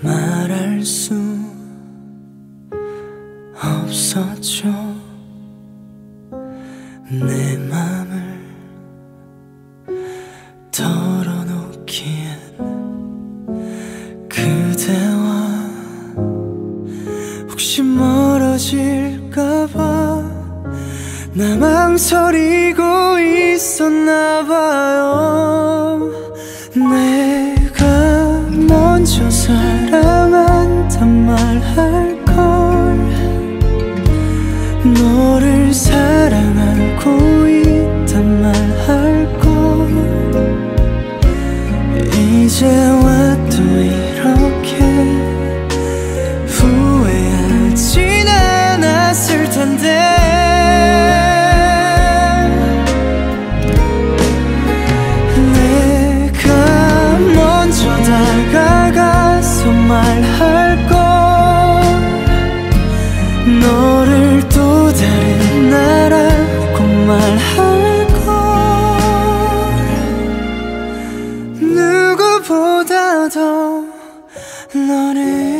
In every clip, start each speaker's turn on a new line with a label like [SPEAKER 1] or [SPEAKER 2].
[SPEAKER 1] 말할 수 없었죠. 내 맘을 털어놓기엔 그대와 혹시 멀어질까봐 나 망설이고 있었나봐요. 내 네. 저 사람 한단 말할 누구보다도 너를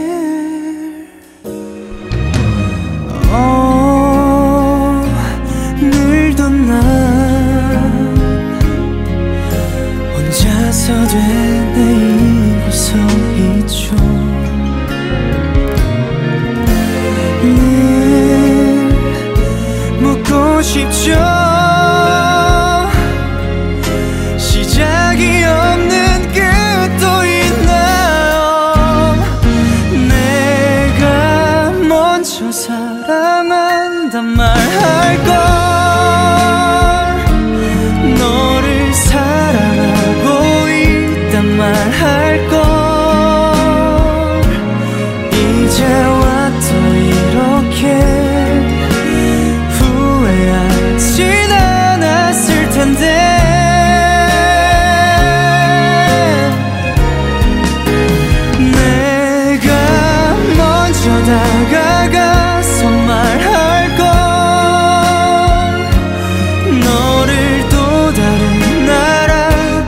[SPEAKER 1] 사랑한단 말할 거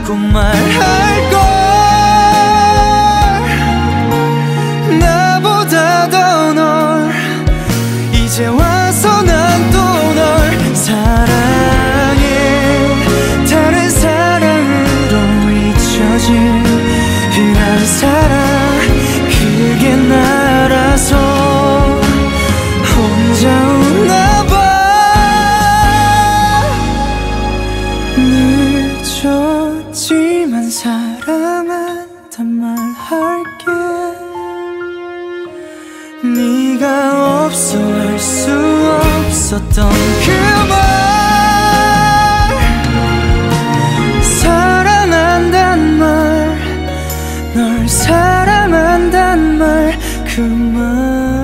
[SPEAKER 1] ku 네가 없어 할 수 없었던 그말. 사랑한단 말 널 사랑한단 말 그말.